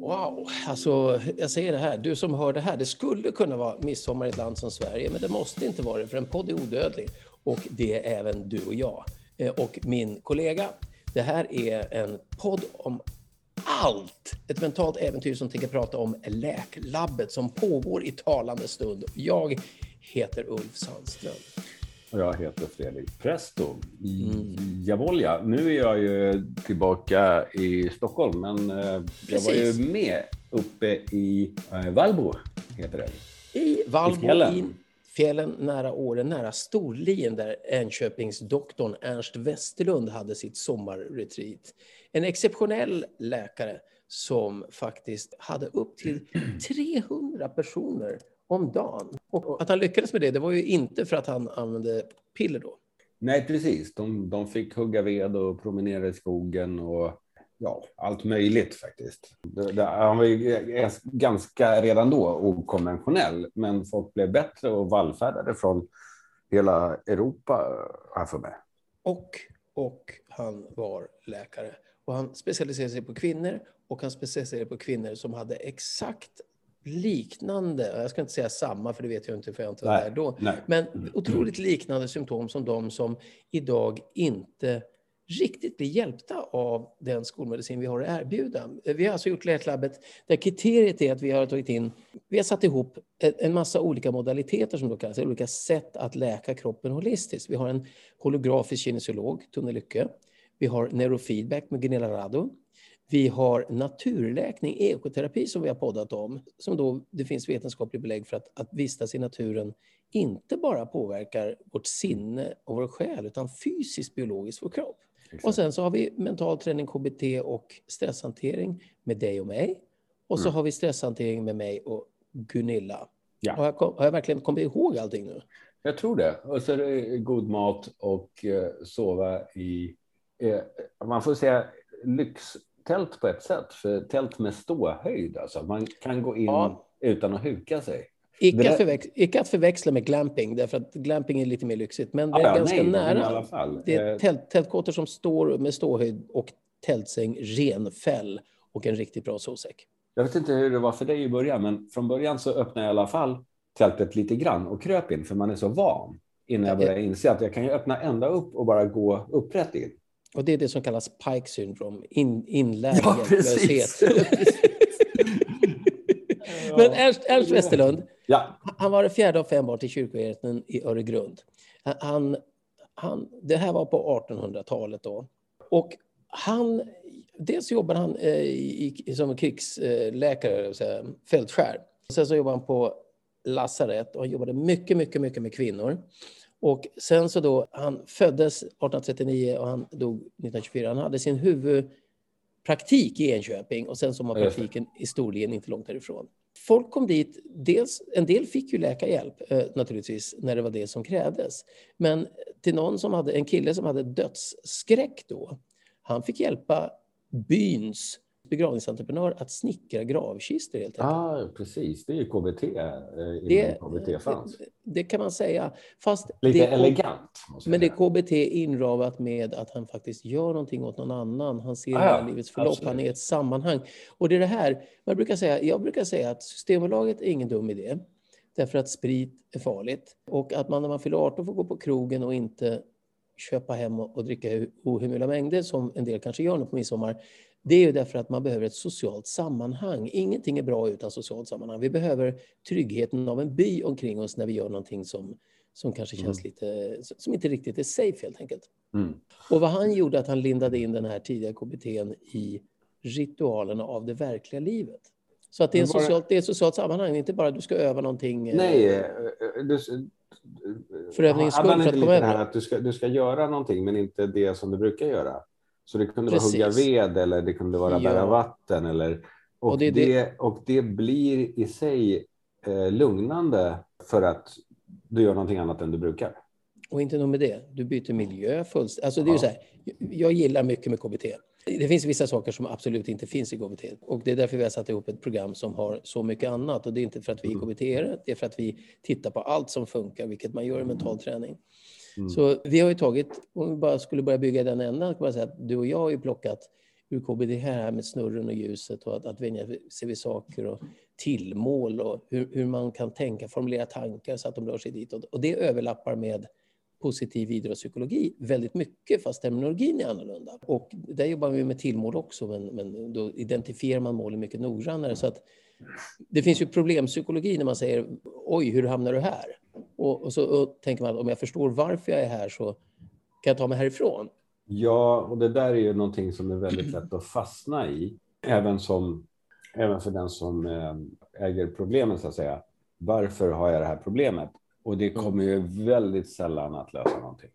Wow, alltså jag säger det här, du som hör det här, det skulle kunna vara midsommar i ett land som Sverige, men det måste inte vara det, för en podd är odödlig. Och det är även du och jag. Eh, och min kollega. Det här är en podd om allt! Ett mentalt äventyr som tänker prata om Läklabbet som pågår i talande stund. Jag heter Ulf Sandström. Och jag heter Fredrik Presto. Mm. Jawohl, Nu är jag ju tillbaka i Stockholm, men eh, jag var ju med uppe i eh, Valbo, heter det. I Valbo, I fjällen. I fjällen nära Åre, nära Storlien där Enköpingsdoktorn Ernst Westerlund hade sitt sommarretreat. En exceptionell läkare som faktiskt hade upp till 300 personer om dagen. Och att han lyckades med det, det var ju inte för att han använde piller då. Nej, precis. De, de fick hugga ved och promenera i skogen och ja, allt möjligt faktiskt. Det, det, han var ju ganska redan då okonventionell, men folk blev bättre och vallfärdade från hela Europa här för mig. Och, och han var läkare. Och han specialiserade sig på kvinnor och han specialiserade sig på kvinnor som hade exakt liknande, jag ska inte säga samma för det vet jag inte för jag inte var där då, nej. men otroligt liknande symptom som de som idag inte riktigt blir hjälpta av den skolmedicin vi har att erbjuda. Vi har alltså gjort Läklabbet där kriteriet är att vi har tagit in, vi har satt ihop en massa olika modaliteter som då kallas, olika sätt att läka kroppen holistiskt. Vi har en holografisk kinesiolog, Tone Lycke. Vi har neurofeedback med Gunilla Rado. Vi har naturläkning, ekoterapi som vi har poddat om, som då det finns vetenskaplig belägg för att, att vistas i naturen inte bara påverkar vårt sinne och vår själ, utan fysiskt, biologiskt vår kropp. Exakt. Och sen så har vi mental träning, KBT och stresshantering med dig och mig. Och så mm. har vi stresshantering med mig och Gunilla. Ja. Har, jag, har jag verkligen kommit ihåg allting nu? Jag tror det. Och så är det god mat och uh, sova i, uh, man får säga lyx tält på ett sätt, för tält med ståhöjd. Alltså. Man kan gå in ja. utan att huka sig. Icke, där... att förväxla, icke att förväxla med glamping, därför att glamping är lite mer lyxigt. Men det är ja, ganska nej, nära. Det är eh, tält, tältkåtor som står med ståhöjd och tältsäng, ren fäll och en riktigt bra sovsäck. Jag vet inte hur det var för dig i början, men från början så öppnade jag i alla fall tältet lite grann och kröp in, för man är så van innan jag började inse att jag kan ju öppna ända upp och bara gå upprätt in. Och det är det som kallas Pike syndrom, in, inlärd ja, hjälplöshet. Men Ernst, Ernst Westerlund, ja. han var det fjärde av fem barn till kyrkoherden i Öregrund. Han, han, det här var på 1800-talet då. Och han, dels jobbade han eh, i, som krigsläkare, säga, fältskär. Sen så jobbade han på lasarett och han jobbade mycket, mycket, mycket med kvinnor. Och sen så då, han föddes 1839 och han dog 1924. Han hade sin huvudpraktik i Enköping och sen så var praktiken i Storlien inte långt därifrån. Folk kom dit, dels, en del fick ju läkarhjälp eh, naturligtvis när det var det som krävdes. Men till någon som hade, en kille som hade dödsskräck då, han fick hjälpa byns begravningsentreprenör att snickra gravkistor helt enkelt. Ah, precis, det är ju KBT eh, det, KBT fanns. Det, det, kan man säga. Fast Lite det, elegant. Men det är KBT inravat med att han faktiskt gör någonting åt någon annan. Han ser ah, ja, livets förlopp, absolut. han är i ett sammanhang. Och det är det här, man brukar säga, jag brukar säga att Systembolaget är ingen dum idé. Därför att sprit är farligt. Och att man när man fyller 18 får gå på krogen och inte köpa hem och, och dricka ohemula mängder som en del kanske gör nu på midsommar. Det är ju därför att man behöver ett socialt sammanhang. Ingenting är bra utan socialt sammanhang. Vi behöver tryggheten av en by omkring oss när vi gör någonting som, som kanske känns mm. lite, som inte riktigt är safe helt enkelt. Mm. Och vad han gjorde att han lindade in den här tidiga KBT i ritualerna av det verkliga livet. Så att det är, en socialt, det är ett socialt sammanhang, inte bara att du ska öva någonting. Eh, Nej, eh, du, för övningens skull för att komma över. Att du ska, du ska göra någonting men inte det som du brukar göra. Så det kunde Precis. vara hugga ved eller det kunde vara bära ja. vatten. Eller, och, och det, det, och det blir i sig eh, lugnande för att du gör någonting annat än du brukar. Och inte nog med det, du byter miljö fullständigt. Alltså det är ja. så här, jag gillar mycket med KBT. Det finns vissa saker som absolut inte finns i KBT och det är därför vi har satt ihop ett program som har så mycket annat och det är inte för att vi är Mm. KBT, det är för att vi tittar på allt som funkar, vilket man gör i mental träning. Mm. Så vi har ju tagit, om vi bara skulle börja bygga i den ändan, kan man säga att du och jag har ju plockat ur KBT här med snurren och ljuset och att, att vänja sig vid saker och tillmål och hur, hur man kan tänka, formulera tankar så att de rör sig ditåt. Och det överlappar med positiv idrottspsykologi väldigt mycket, fast terminologin är annorlunda. Och där jobbar vi med tillmål också, men, men då identifierar man målen mycket noggrannare. Så att det finns ju problempsykologi när man säger oj, hur hamnar du här? Och, och så och tänker man att om jag förstår varför jag är här så kan jag ta mig härifrån. Ja, och det där är ju någonting som är väldigt lätt att fastna i, även, som, även för den som eh, äger problemen så att säga. Varför har jag det här problemet? Och det kommer ju väldigt sällan att lösa någonting.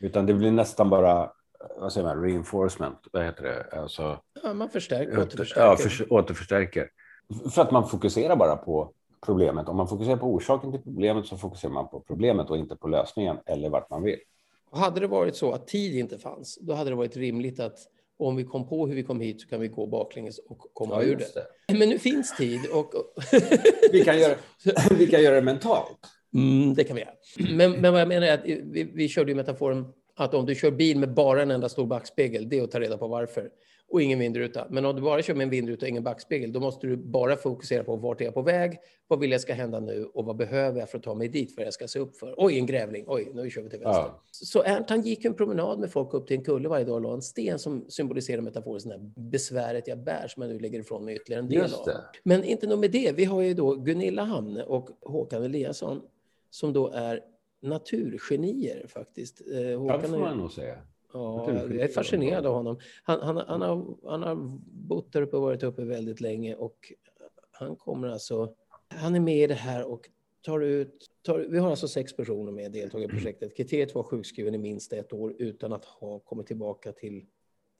Utan det blir nästan bara, vad säger man, reinforcement, vad heter det? Alltså, Ja, man förstärker, åter, återförstärker. ja, för, återförstärker. För att man fokuserar bara på problemet. Om man fokuserar på orsaken till problemet så fokuserar man på problemet och inte på lösningen eller vart man vill. Och hade det varit så att tid inte fanns, då hade det varit rimligt att om vi kom på hur vi kom hit så kan vi gå baklänges och komma ur det. Men nu finns tid och... Vi kan göra, vi kan göra det mentalt. Mm, det kan vi göra. Men, men vad jag menar är att vi, vi körde ju metaforen att om du kör bil med bara en enda stor backspegel, det är att ta reda på varför. Och ingen vindruta. Men om du bara kör med en vindruta och ingen backspegel, då måste du bara fokusera på vart är jag på väg, vad vill jag ska hända nu och vad behöver jag för att ta mig dit, vad jag ska se upp för. Oj, en grävling, oj, nu kör vi till vänster. Ja. Så Ernst han gick en promenad med folk upp till en kulle varje dag och la en sten som symboliserar metaforiskt det besväret jag bär som jag nu lägger ifrån mig ytterligare en del av. Men inte nog med det, vi har ju då Gunilla Hamne och Håkan Eliasson som då är naturgenier faktiskt. Eh, Ja, Håkan det får man nog säga. Ja, jag är fascinerad av honom. Han, han, han, har, han har bott där uppe och varit uppe väldigt länge och han kommer alltså... Han är med i det här och tar ut... Tar, vi har alltså sex personer med deltagare i projektet. Kriteriet var sjukskriven i minst ett år utan att ha kommit tillbaka till,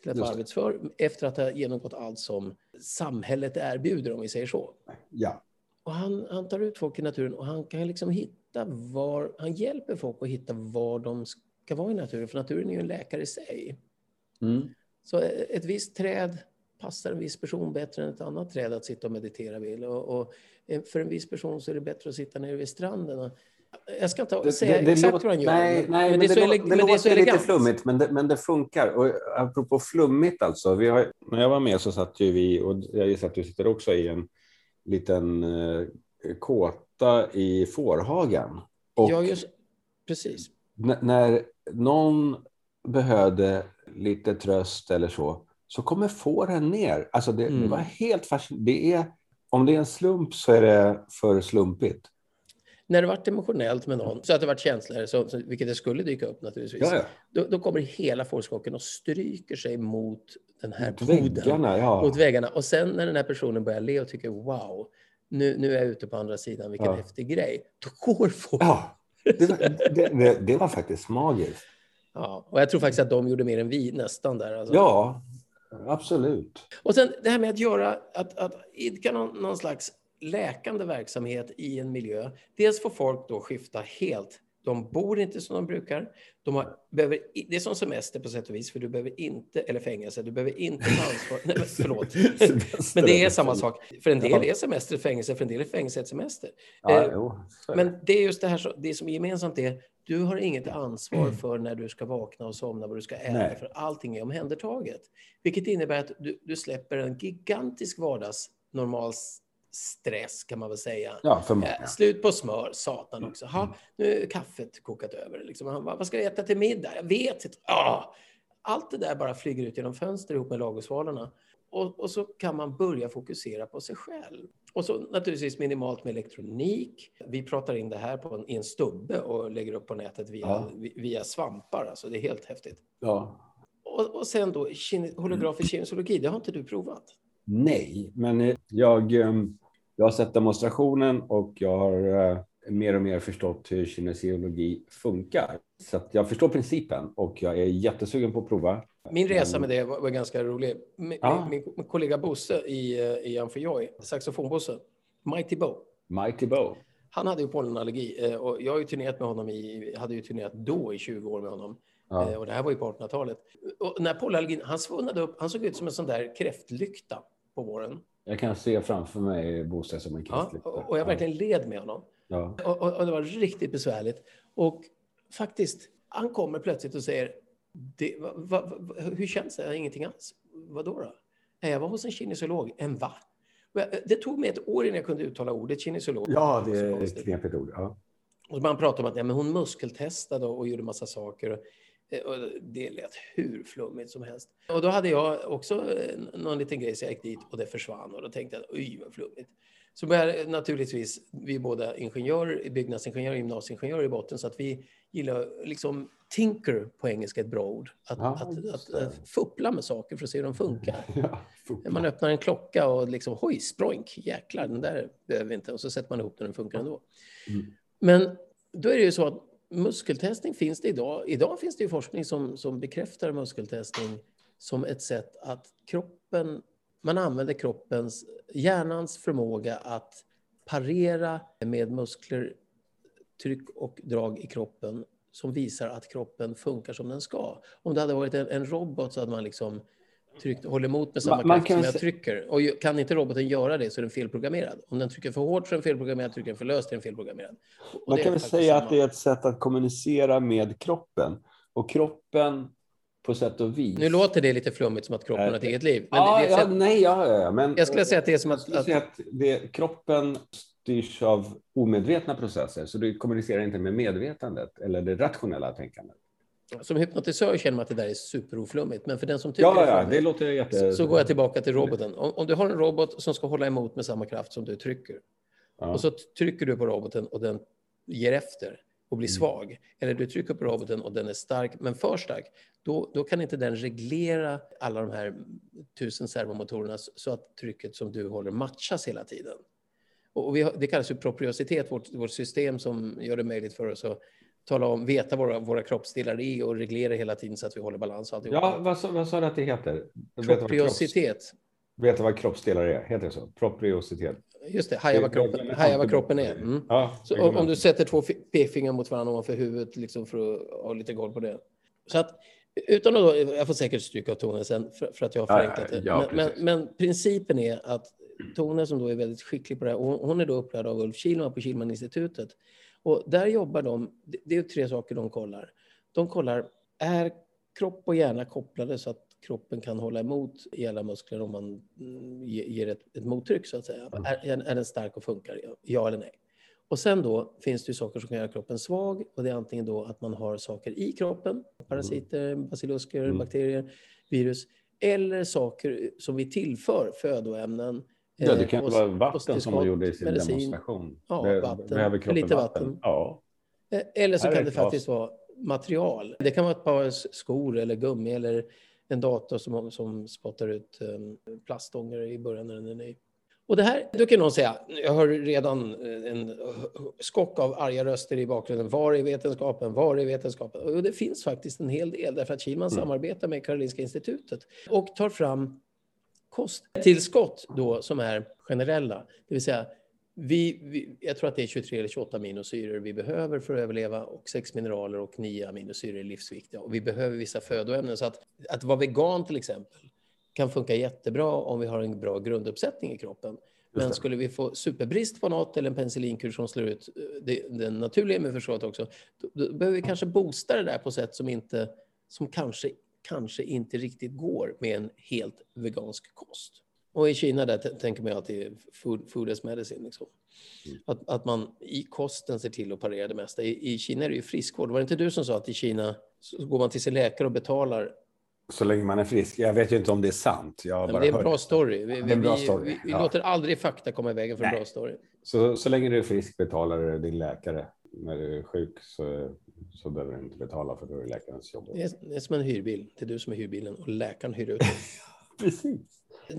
till att vara arbetsför efter att ha genomgått allt som samhället erbjuder, om vi säger så. Ja. Och han, han tar ut folk i naturen och han kan liksom hitta var... Han hjälper folk att hitta var de ska vara i naturen, för naturen är ju en läkare i sig. Mm. Så ett visst träd passar en viss person bättre än ett annat träd att sitta och meditera vid. Och, och för en viss person så är det bättre att sitta nere vid stranden. Jag ska inte säga exakt låter- vad han gör. Nej, men- nej, men, det är så, ele- men det är så låter lite flummigt, men det, men det funkar. Och apropå flummigt alltså. Har, när jag var med så satt ju vi, och jag gissar att du sitter också i en liten eh, kåta i fårhagen. Och Ja, just, precis. när någon behövde lite tröst eller så, så kommer fåren ner. Alltså det, det Mm. var helt fascinerande. Det är, om det är en slump så är det för slumpigt. När det varit emotionellt med någon, så att det varit känslor, så, så, vilket det skulle dyka upp naturligtvis, Ja, ja. Då, då kommer hela fårskocken och stryker sig mot den här Mot poden. väggarna, ja. Mot väggarna. Och sen när den här personen börjar le och tycker wow, nu, nu är jag ute på andra sidan, vilken Ja. häftig grej. Då går fåren. Ja, det var, det, det var faktiskt magiskt. Ja, och jag tror faktiskt att de gjorde mer än vi nästan där. Alltså. Ja, absolut. Och sen det här med att göra, att, att idka någon, någon slags läkande verksamhet i en miljö. Dels får folk då skifta helt. De bor inte som de brukar. De har, behöver, det är som semester på sätt och vis, för du behöver inte, eller fängelse, du behöver inte ta ansvar. Nej, men, förlåt. men det är samma sak. För en del är semester ett fängelse, för en del är fängelse ett semester. Ja, Eh, jo. Men det är just det här, det som är gemensamt är, du har inget ansvar för när du ska vakna och somna, vad du ska äta, Nej. för allting är omhändertaget. Vilket innebär att du, du släpper en gigantisk vardags normal s- stress kan man väl säga. ja. Eh, Slut på smör, satan också. Mm. Ha, nu är kaffet kokat över. Liksom. Han bara, Vad ska jag äta till middag? Jag vet inte. Ah! Allt det där bara flyger ut genom fönster ihop med ladugårdsvalarna. Och, och så kan man börja fokusera på sig själv. Och så naturligtvis minimalt med elektronik. Vi pratar in det här på en, i en stubbe och lägger upp på nätet via, Ja. vi- via svampar. Alltså det är helt häftigt. Ja. Och, och sen då holografisk kinesologi, det har inte du provat? Nej, men eh, jag, eh, jag har sett demonstrationen och jag har eh, mer och mer förstått hur kinesiologi funkar. Så jag förstår principen och jag är jättesugen på att prova. Min resa med det var, ganska rolig. Min, Ja. min, min kollega Bosse i, eh, i Amphioy, saxofonbosse, Mighty Bo, Mighty Bow. han hade ju pollenallergi eh, och jag har ju turnerat med honom i, hade ju turnerat då i 20 år med honom. Ja. Och det här var ju på 1800-talet. Och när pollenallergin, han svullnade upp, han såg ut som en sån där kräftlykta på våren. Jag kan se framför mig Bosse som en kräftlykta. Ja, och jag verkligen led med honom. Ja. Och, och, och, det var riktigt besvärligt. Och faktiskt, han kommer plötsligt och säger, det, va, va, hur känns det? Ingenting alls. Vadå då? Jag var hos en kinesiolog. En va? Det tog mig ett år innan jag kunde uttala ordet kinesiolog. Ja, det är ett knepigt ord. Ja. Och man pratade om att ja, men hon muskeltestade och gjorde massa saker. Och det lät hur flummigt som helst. Och då hade jag också någon liten grej så jag gick dit och det försvann. Och då tänkte jag, oj vad flummigt. Så började naturligtvis, vi är båda ingenjörer, byggnadsingenjörer, gymnasieingenjörer i botten, så att vi gillar liksom tinker på engelska, ett bra ord. Att, ja, att, att, att, fuppla med saker för att se hur de funkar. Ja, man öppnar en klocka och liksom, hoj, sproink, jäklar, den där behöver vi inte. Och så sätter man ihop den och den funkar ändå. Mm. Men då är det ju så att muskeltestning finns det idag. Idag finns det ju forskning som, som bekräftar muskeltestning som ett sätt att kroppen, man använder kroppens, hjärnans förmåga att parera med muskler, tryck och drag i kroppen som visar att kroppen funkar som den ska. Om det hade varit en, en robot så hade man liksom tryckt, håller emot med samma man, kraft som jag trycker. Och kan inte roboten göra det så är den felprogrammerad. Om den trycker för hårt så är den felprogrammerad, trycker den för löst är den felprogrammerad. Och man kan väl säga samma. att det är ett sätt att kommunicera med kroppen. Och kroppen på sätt och vis. Nu låter det lite flummigt som att kroppen har ett eget liv. Men ja, ja, nej, ja, ja, men jag skulle säga att det är som att... att... att det, kroppen styrs av omedvetna processer, så du kommunicerar inte med medvetandet eller det rationella tänkandet. Som hypnotisör känner man att det där är superoflummigt, men för den som tycker ja, ja, det låter jätte... så, så går jag tillbaka till roboten. Om, om, du har en robot som ska hålla emot med samma kraft som du trycker, ja. och så trycker du på roboten och den ger efter och blir mm. svag, eller du trycker på roboten och den är stark, men för stark, då, då kan inte den reglera alla de här tusen servomotorerna så att trycket som du håller matchas hela tiden. Och vi, det kallas för propriositet, vårt, vårt system som gör det möjligt för oss att tala om, veta våra, våra kroppsdelar är och reglera hela tiden så att vi håller balans. Och ja, vad, vad sa du att det heter? Propriositet. Veta vad kroppsdelar är, heter det så? Propriositet. Just det, haja vad kroppen, haja vad kroppen är. Mm. Ja, så om, om, du sätter två p-fingrar mot varandra ovanför huvudet liksom för att ha lite koll på det. Så att utan att, jag får säkert stryka av tonen sen för, för att jag har förenklat det. Ja, men, men, men, principen är att Tone som då är väldigt skicklig på det här, hon är då upplärd av Ulf Kilman på Kilman-institutet. Och där jobbar de, det är tre saker de kollar. De kollar, är kropp och hjärna kopplade så att kroppen kan hålla emot i alla muskler om man mm, ger ett, ett mottryck så att säga. Mm. Är, är den stark och funkar? Ja eller nej? Och sen då finns det ju saker som kan göra kroppen svag och det är antingen då att man har saker i kroppen, parasiter, basilusker, mm. bakterier, virus, eller saker som vi tillför, födoämnen, Ja, det kan vara vatten som man gjorde i sin medicin. demonstration. Ja, Be vatten. Behöver lite vatten. vatten? Ja. Eh, eller så kan det faktiskt vara material. Det kan vara ett par skor eller gummi eller en dator som, som spottar ut um, plastånger i början när den är ny. Och det här, då kan någon säga, jag hör redan eh, en skock av arga röster i bakgrunden. Var är vetenskapen? Var är vetenskapen? Och det finns faktiskt en hel del därför att Kilman mm. samarbetar med Karolinska institutet och tar fram kosttillskott då som är generella. Det vill säga, vi, vi, jag tror att det är 23 eller 28 aminosyror vi behöver för att överleva och sex mineraler och nio aminosyror är livsviktiga. Och vi behöver vissa födoämnen. Så att, att vara vegan till exempel kan funka jättebra om vi har en bra grunduppsättning i kroppen. Men skulle vi få superbrist på något eller en penicillinkur som slår ut eh, det, det naturliga immunförsvaret också, då, då behöver vi kanske boosta det där på sätt som, inte, som kanske kanske inte riktigt går med en helt vegansk kost. Och i Kina där tänker man alltid food, food as medicine. Liksom. Mm. Att, att man i kosten ser till att parera det mesta. I, I Kina är det ju friskvård. Var det inte du som sa att i Kina så går man till sin läkare och betalar så länge man är frisk. Jag vet ju inte om det är sant. Jag bara det är en bra story. Vi, vi, bra story. vi, vi ja. låter aldrig fakta komma i vägen för Nej. en bra story. Så, så länge du är frisk betalar din läkare. När du är sjuk så så behöver du inte betala för då är det jobb. Det är, det är som en hyrbil. Det är du som är hyrbilen och läkaren hyr ut Precis.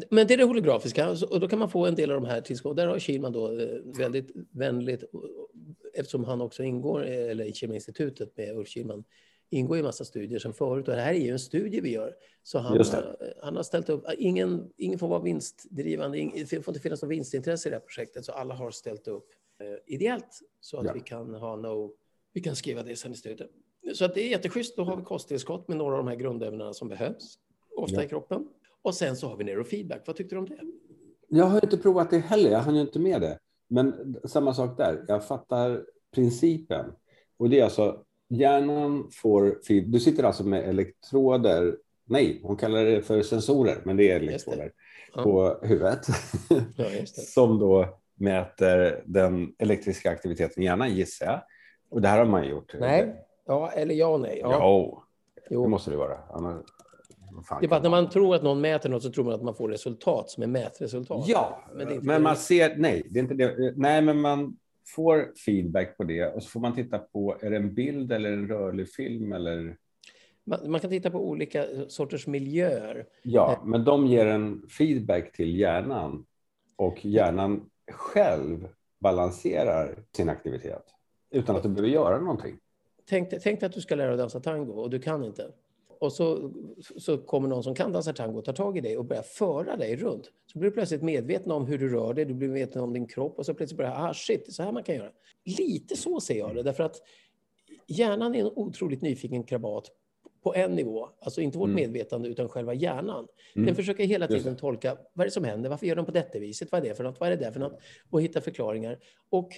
Men det är det holografiska och då kan man få en del av de här tillskotten. Där har Kilman då eh, väldigt vänligt, eftersom han också ingår, eller i Kemiinstitutet med Ulf Kilman, ingår i massa studier som förut. Och det här är ju en studie vi gör. Så han, han har ställt upp, ingen, ingen får vara vinstdrivande, det får inte finnas något vinstintresse i det här projektet. Så alla har ställt upp eh, ideellt så att ja. vi kan ha no vi kan skriva det sen i slutet. Så att det är jätteschysst. Då har vi kosttillskott med några av de här grundämnena som behövs, ofta Ja. i kroppen. Och sen så har vi neurofeedback. Vad tyckte du om det? Jag har inte provat det heller, jag hann ju inte med det. Men samma sak där, jag fattar principen. Och det är alltså, hjärnan får... Du sitter alltså med elektroder, nej, hon kallar det för sensorer, men det är det. elektroder Ja. på huvudet. Ja, just det. som då mäter den elektriska aktiviteten i hjärnan, gissar jag. Och det här har man gjort. Nej. Ja, eller ja och nej. Ja. Det Jo. måste det vara. Annars, Det är bara att när man tror att någon mäter något så tror man att man får resultat som är mätresultat. Ja, Men men, det det. man ser, nej, det är inte det. Nej, men man får feedback på det och så får man titta på, är det en bild eller en rörlig film eller? Man, man kan titta på olika sorters miljöer. Ja, men de ger en feedback till hjärnan och hjärnan själv balanserar sin aktivitet utan att du behöver göra någonting. Tänk, tänk dig att du ska lära dig dansa tango och du kan inte. Och så, så kommer någon som kan dansa tango och tar tag i dig och börjar föra dig runt. Så blir du plötsligt medveten om hur du rör dig, du blir medveten om din kropp och så plötsligt börjar ah shit, så här man kan göra. Lite så ser jag det, därför att hjärnan är en otroligt nyfiken krabat på en nivå, alltså inte vårt Mm. medvetande utan själva hjärnan. Mm. Den försöker hela tiden tolka vad är det som händer, varför gör de på detta viset, vad är det för något, vad är det där för något och hitta förklaringar. Och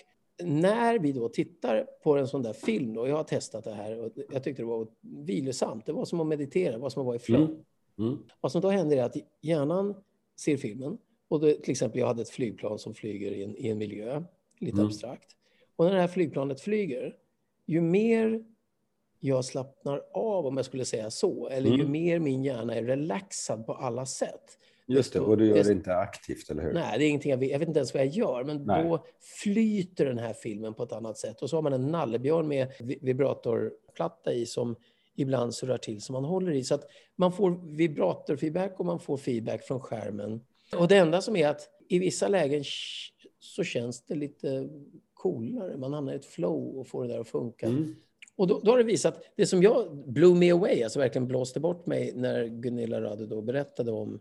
när vi då tittar på en sån där film, då, jag har testat det här och jag tyckte det var vilosamt, det var som att meditera, det var som att vara i flow. Mm. Mm. Vad som då händer är att hjärnan ser filmen och då, till exempel jag hade ett flygplan som flyger i en, i en miljö, lite Mm. abstrakt. Och när det här flygplanet flyger, ju mer jag slappnar av, om jag skulle säga så, eller ju Mm. mer min hjärna är relaxad på alla sätt. Just det, och du gör det inte aktivt, eller hur? Nej, det är ingenting jag vet. Jag vet inte ens vad jag gör, men Nej. då flyter den här filmen på ett annat sätt. Och så har man en nallebjörn med vi- vibratorplatta i som ibland surrar till som man håller i. Så att man får vibratorfeedback och man får feedback från skärmen. Och det enda som är att i vissa lägen så känns det lite coolare. Man hamnar i ett flow och får det där att funka. Mm. Och då, då har det visat, det som jag blew me away, alltså verkligen blåste bort mig när Gunilla Radde då berättade om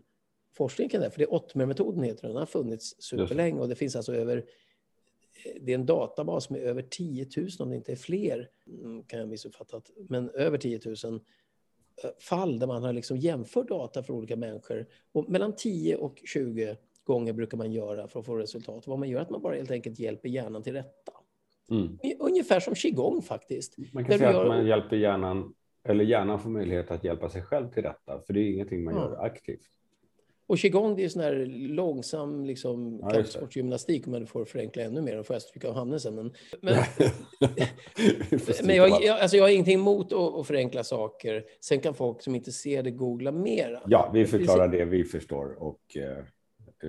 forskningen kring det, för det är Ottmer-metoden heter den, den har funnits superlänge och det finns alltså över, det är en databas med över 10 000 om det inte är fler, mm, kan jag ha missuppfattat, men över 10 000 eh, fall där man har liksom jämfört data för olika människor. Och mellan 10 och 20 gånger brukar man göra för att få resultat. Vad man gör är att man bara helt enkelt hjälper hjärnan till rätta. Mm. Ungefär som qigong faktiskt. Man kan säga gör- att man hjälper hjärnan, eller hjärnan får möjlighet att hjälpa sig själv till rätta, för det är ingenting man Ja. gör aktivt. Och qigong det är sån här långsam liksom, Ja, kampsportsgymnastik om man får förenkla ännu mer. Då får jag stryka av Hanne sen. Men, men, men jag, jag, alltså jag har ingenting emot att, att förenkla saker. Sen kan folk som inte ser det googla mera. Ja, vi förklarar det vi förstår och eh,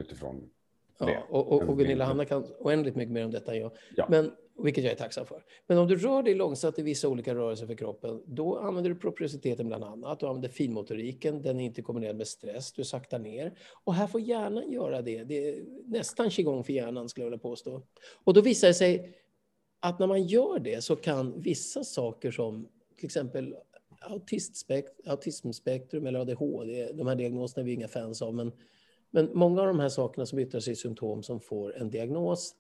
utifrån Ja, det. och, och, och Gunilla. Hanna kan oändligt mycket mer om detta än jag. Ja. Men, vilket jag är tacksam för. Men om du rör dig långsamt i vissa olika rörelser för kroppen, då använder du propriositeten bland annat. Du använder finmotoriken, den är inte kombinerad med stress, du saktar ner. Och här får hjärnan göra det. Det är nästan qigong för hjärnan skulle jag vilja påstå. Och då visar det sig att när man gör det så kan vissa saker som till exempel autismspektrum eller ADHD, de här diagnoserna är vi inga fans av, men, men många av de här sakerna som yttrar sig i symptom som får en diagnos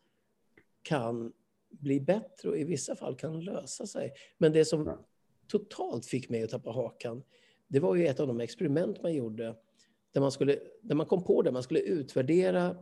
kan bli bättre och i vissa fall kan lösa sig. Men det som totalt fick mig att tappa hakan, det var ju ett av de experiment man gjorde där man, skulle, där man kom på det, man skulle utvärdera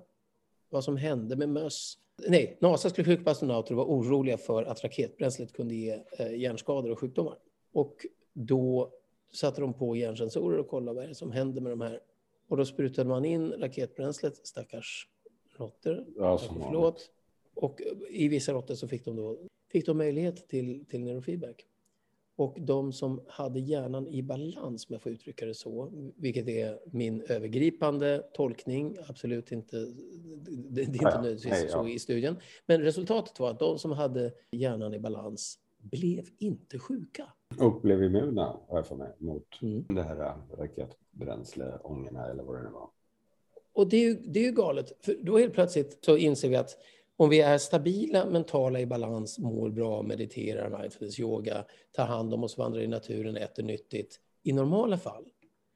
vad som hände med möss. Nej, NASA skulle skicka astronauter och var oroliga för att raketbränslet kunde ge eh, hjärnskador och sjukdomar. Och då satte de på hjärnsensorer och kollade vad är det som händer med de här. Och då sprutade man in raketbränslet, stackars råttor, Ja, förlåt. Och i vissa råttor så fick de, då, fick de möjlighet till, till neurofeedback. Och de som hade hjärnan i balans, om jag får uttrycka det så, vilket är min övergripande tolkning, absolut inte, det, är inte Ja, ja. nödvändigtvis Nej, så ja. i studien. Men resultatet var att de som hade hjärnan i balans blev inte sjuka. Och blev immuna, har jag för mig, mot Mm. det här äh, raketbränsleångorna eller vad det nu var. Och det är, ju, det är ju galet, för då helt plötsligt så inser vi att om vi är stabila, mentala i balans, mår bra, mediterar, mindfulness, yoga, tar hand om oss, vandrar i naturen, äter nyttigt, i normala fall,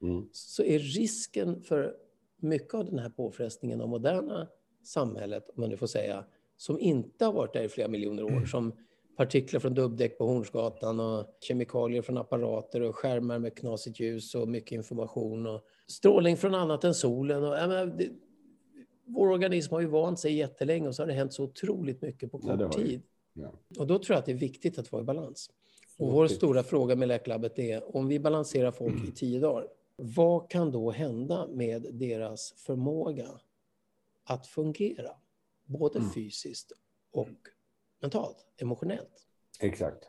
Mm. så är risken för mycket av den här påfrestningen av moderna samhället, om man nu får säga, som inte har varit där i flera miljoner år, som partiklar från dubbdäck på Hornsgatan och kemikalier från apparater och skärmar med knasigt ljus och mycket information och strålning från annat än solen. Och, menar, det, vår organism har ju vant sig jättelänge och så har det hänt så otroligt mycket på kort ja, tid. Ja. Och då tror jag att det är viktigt att vara i balans. Och vår stora fråga med Läkarlabbet är om vi balanserar folk i tio dagar, vad kan då hända med deras förmåga att fungera? Både mm. fysiskt och mentalt, emotionellt. Exakt.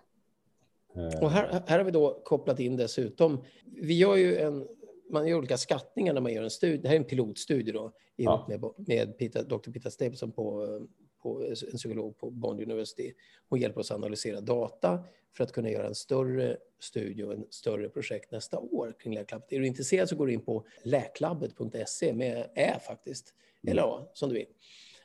Och här, här har vi då kopplat in dessutom, vi gör ju en, man gör olika skattningar när man gör en studie, det här är en pilotstudie då, ihop med, med Peter, Dr. Peter Stapleson på, på en psykolog på Bond University. Hon hjälper oss analysera data för att kunna göra en större studie och en större projekt nästa år kring Läklabbet. Är du intresserad så går du in på läklabbet.se med ä faktiskt, mm. eller A som du vill.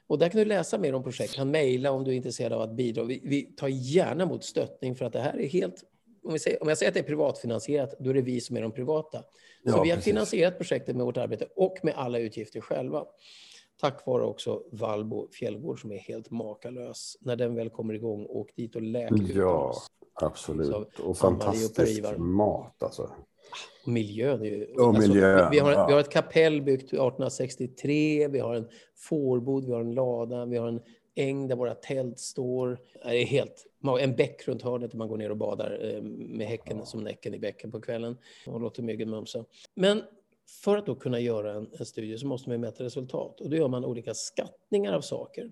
Och där kan du läsa mer om projekt, kan mejla om du är intresserad av att bidra. Vi, vi, tar gärna emot stöttning för att det här är helt... Om, vi säger, om jag säger att det är privatfinansierat, då är det vi som är de privata. Så ja, vi har precis. finansierat projektet med vårt arbete och med alla utgifter själva. Tack vare också Valbo fjällgård som är helt makalös. När den väl kommer igång, åk dit och läk Ja, absolut. Och fantastisk mat alltså. Och miljön är ju... Och alltså, miljön, vi, har, ja. vi har ett kapell byggt 1863, vi har en fårbod, vi har en lada, vi har en äng där våra tält står. Det är helt, en bäck runt hörnet där man går ner och badar eh, med häcken som näcken i bäcken på kvällen och låter myggen mumsa. Men för att då kunna göra en, en studie så måste man mäta resultat och då gör man olika skattningar av saker.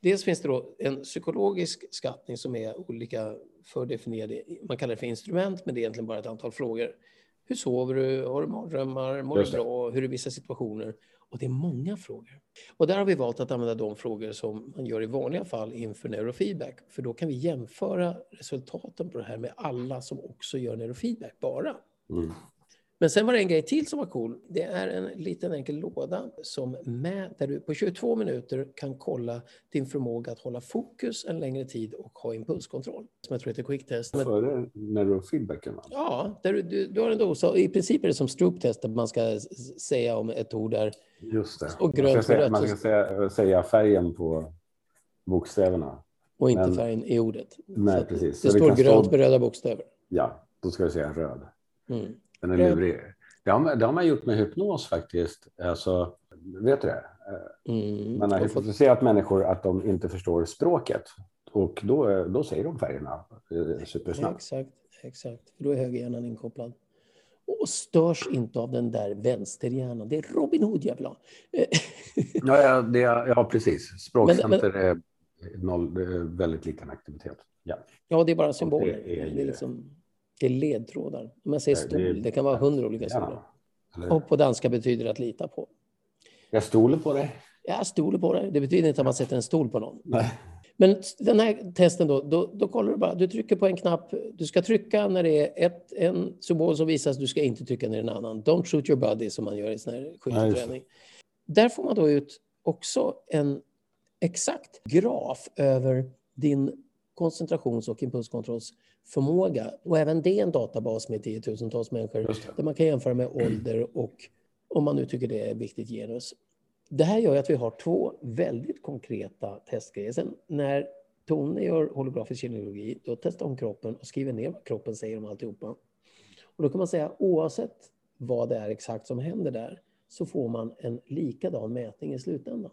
Dels finns det då en psykologisk skattning som är olika fördefinierade. Man kallar det för instrument, men det är egentligen bara ett antal frågor. Hur sover du? Har du mardrömmar? Mår du bra? Hur är vissa situationer? Och det är många frågor. Och där har vi valt att använda de frågor som man gör i vanliga fall inför neurofeedback. För då kan vi jämföra resultaten på det här med alla som också gör neurofeedback bara. Mm. Men sen var det en grej till som var cool. Det är en liten enkel låda som med, där du på 22 minuter kan kolla din förmåga att hålla fokus en längre tid och ha impulskontroll. Som jag tror heter quicktest. Före neurofeedbacken? Ja, där du, du, du har en dosa. I princip är det som stroop-test där man ska säga om ett ord där. Just det. Och grönt man ska, säga, man ska säga, säga färgen på bokstäverna. Och inte Men, färgen i ordet. Nej, precis. Det, det står grönt med röda bokstäver. Ja, då ska du säga röd. Mm. Den är lurig. Det har, det har man gjort med hypnos faktiskt. Alltså, vet du det? Mm. Man har hypnotiserat människor att de inte förstår språket. Och då, då säger de färgerna eh, supersnabbt. Exakt, exakt. Då är högerhjärnan inkopplad. Och störs inte av den där vänsterhjärnan. Det är Robin Hood jag vill ha. ja, ja, det, ja, precis. Språkcenter är, noll, är väldigt liten aktivitet. Ja, ja det är bara symboler. Det är, det är liksom det är ledtrådar. Om jag säger stol, det kan vara hundra olika stolar. Ja, och på danska betyder det att lita på. Jag stoler på det. Jag stoler på det. Det betyder inte att man sätter en stol på någon. Nej. Men den här testen då, då, då kollar du bara, du trycker på en knapp, du ska trycka när det är ett, en symbol som visas, du ska inte trycka när det är en annan. Don't shoot your body som man gör i sån här skytteträning. Där får man då ut också en exakt graf över din koncentrations och impulskontrollsförmåga. Och även det är en databas med tiotusentals människor där man kan jämföra med ålder och om man nu tycker det är viktigt genus. Det här gör att vi har två väldigt konkreta testgrejer. Sen när Tone gör holografisk kinologi, då testar hon kroppen och skriver ner vad kroppen säger om alltihopa. Och då kan man säga oavsett vad det är exakt som händer där så får man en likadan mätning i slutändan.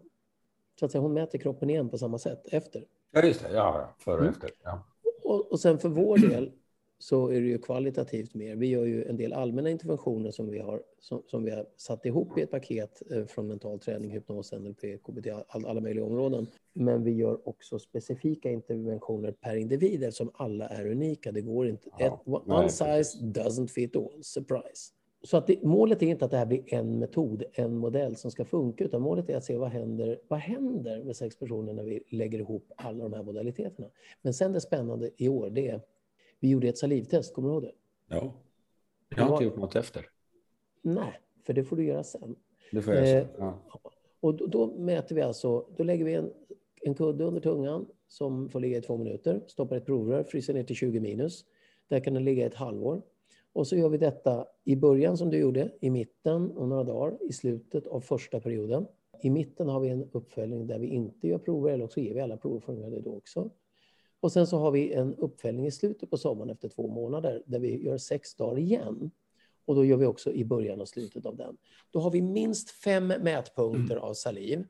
Så att säga, hon mäter kroppen igen på samma sätt efter. Ja, just det. Ja, före och mm. efter. Ja. Och, och sen för vår del så är det ju kvalitativt mer. Vi gör ju en del allmänna interventioner som vi har, som, som vi har satt ihop i ett paket eh, från mental träning, hypnos, NLP, KBT, all, alla möjliga områden. Men vi gör också specifika interventioner per individ eftersom alla är unika. Det går inte. Ja, ett, one nej, size doesn't fit all. Surprise. Så att det, målet är inte att det här blir en metod, en modell som ska funka, utan målet är att se vad händer, vad händer med sex personer när vi lägger ihop alla de här modaliteterna. Men sen det spännande i år, det är, vi gjorde ett salivtest, kommer du ihåg det? Ja. Jag har inte gjort något efter. Nej, för det får du göra sen. Det får jag sen, ja. Eh, och då, då, mäter vi alltså, då lägger vi en, en kudde under tungan som får ligga i två minuter, stoppar ett provrör, fryser ner till 20 minus. Där kan den ligga ett halvår. Och så gör vi detta i början som du gjorde, i mitten och några dagar i slutet av första perioden. I mitten har vi en uppföljning där vi inte gör prover, eller också ger vi alla prover det då också. Och sen så har vi en uppföljning i slutet på sommaren efter två månader där vi gör sex dagar igen. Och då gör vi också i början och slutet av den. Då har vi minst fem mätpunkter av saliv.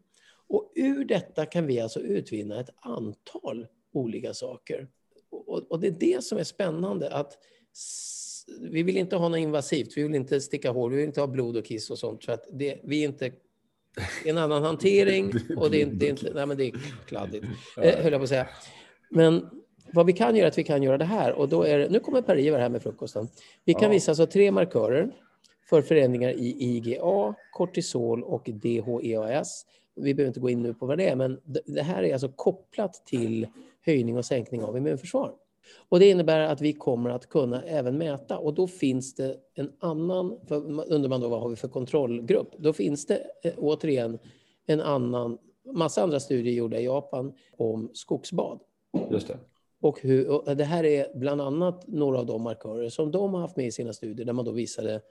Och ur detta kan vi alltså utvinna ett antal olika saker. Och, och det är det som är spännande. att vi vill inte ha något invasivt, vi vill inte sticka hål, vi vill inte ha blod och kiss och sånt. För att det, vi är inte en annan hantering och det är, det är inte, nej men det är kladdigt, eh, höll jag på att säga. Men vad vi kan göra är att vi kan göra det här och då är nu kommer Per-Ivar här med frukosten. Vi kan ja. visa alltså tre markörer för förändringar i IGA, kortisol och DHEAS. Vi behöver inte gå in nu på vad det är, men det här är alltså kopplat till höjning och sänkning av immunförsvar. Och det innebär att vi kommer att kunna även mäta och då finns det en annan, undrar man då vad har vi för kontrollgrupp? Då finns det eh, återigen en annan, massa andra studier gjorda i Japan om skogsbad. Just det. Och, hur, och det här är bland annat några av de markörer som de har haft med i sina studier där man då visade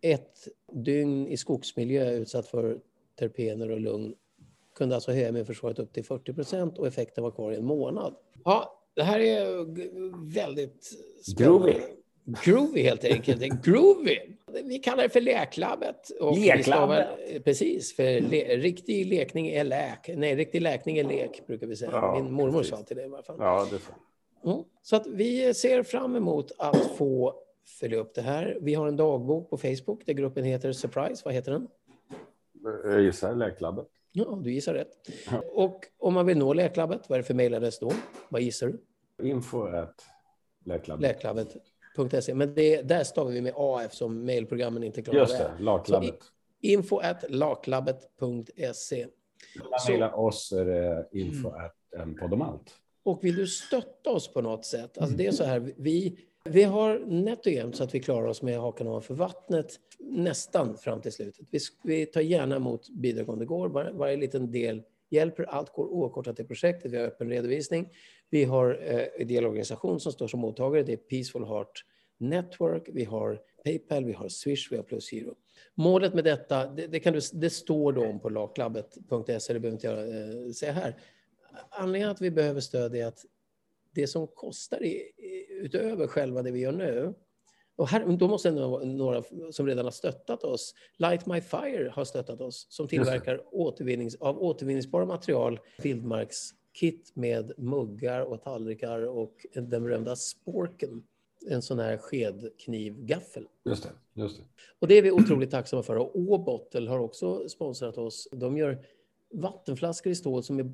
ett dygn i skogsmiljö utsatt för terpener och lugn kunde alltså höja immunförsvaret upp till 40 procent och effekten var kvar i en månad. Ja, det här är väldigt spännande. Groovy. Groovy helt enkelt. Groovy. Vi kallar det för läklabbet. Leklabbet? Precis, för le, riktig lekning är läk. Nej, riktig läkning är lek, brukar vi säga. Ja, Min mormor precis. sa till det i alla fall. Ja, det får. Mm. Så att vi ser fram emot att få följa upp det här. Vi har en dagbok på Facebook där gruppen heter Surprise. Vad heter den? Jag gissar Läklabbet. Ja, du gissar rätt. Och om man vill nå Läklabbet, vad är det för mejladress då? Vad gissar du? Info at läklabbet. Läklabbet.se. Men det, där stavar vi med A eftersom mejlprogrammen inte klarar Just det. Laklabbet. Info at laklabbet.se. Man mejlar oss är det info mm. at en podomalt. Och vill du stötta oss på något sätt? Alltså det är så här, vi, vi har nätt och jämnt så att vi klarar oss med hakan ovanför vattnet nästan fram till slutet. Vi, vi tar gärna emot bidrag om det går. Var, varje liten del hjälper. Allt går oavkortat till projektet. Vi har öppen redovisning. Vi har eh, ideell organisation som står som mottagare. Det är Peaceful Heart Network. Vi har Paypal, vi har Swish, vi har Plusgiro. Målet med detta, det, det, kan du, det står då om på laklabbet.se, det behöver inte jag eh, säga här. Anledningen att vi behöver stöd är att det som kostar i, utöver själva det vi gör nu, och här, då måste några som redan har stöttat oss, Light My Fire har stöttat oss, som tillverkar återvinnings, av återvinningsbara material, vildmarkskit med muggar och tallrikar och den berömda sporken, en sån här skedknivgaffel. Just det, just det. Och det är vi otroligt tacksamma för. Och Åbottel har också sponsrat oss. De gör vattenflaskor i stål som är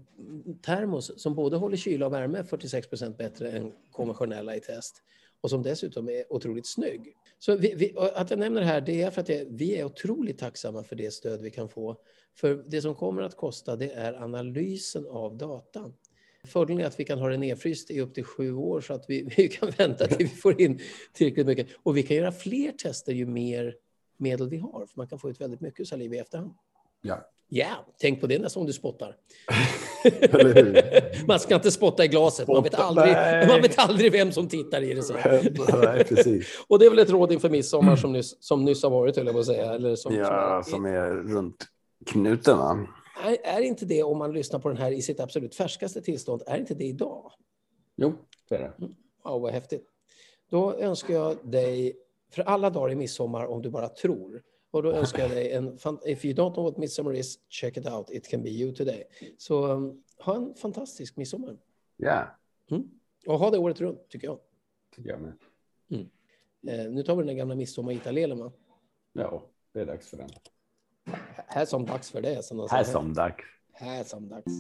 termos som både håller kyla och värme 46 procent bättre än konventionella i test och som dessutom är otroligt snygg. Så vi, vi, att jag nämner det här det är för att det, vi är otroligt tacksamma för det stöd vi kan få. För det som kommer att kosta det är analysen av datan. Fördelen är att vi kan ha den nedfryst i upp till sju år så att vi, vi kan vänta till vi får in tillräckligt mycket. Och vi kan göra fler tester ju mer medel vi har, för man kan få ut väldigt mycket saliv i efterhand. Ja. Ja, yeah, tänk på det nästa gång du spottar. man ska inte spotta i glaset, man vet, aldrig, man vet aldrig vem som tittar i det. Så. Nej, precis. Och det är väl ett råd inför midsommar som nyss, som nyss har varit, höll jag på att säga. Eller som, ja, som, som är runt knuten. Va? Är, är inte det, om man lyssnar på den här i sitt absolut färskaste tillstånd, är inte det idag? Jo, det är det. Mm. Ja, vad häftigt. Då önskar jag dig för alla dagar i midsommar, om du bara tror, och då önskar jag dig en... If you don't know what midsummer is, check it out. It can be you today. Så um, ha en fantastisk midsommar. Ja. Yeah. Mm. Och ha det året runt, tycker jag. Tycker jag med. Mm. Eh, nu tar vi den gamla midsommar-italielen, va? Ja, det är dags för den. Här som dags för det. Här som dags. Här som dags.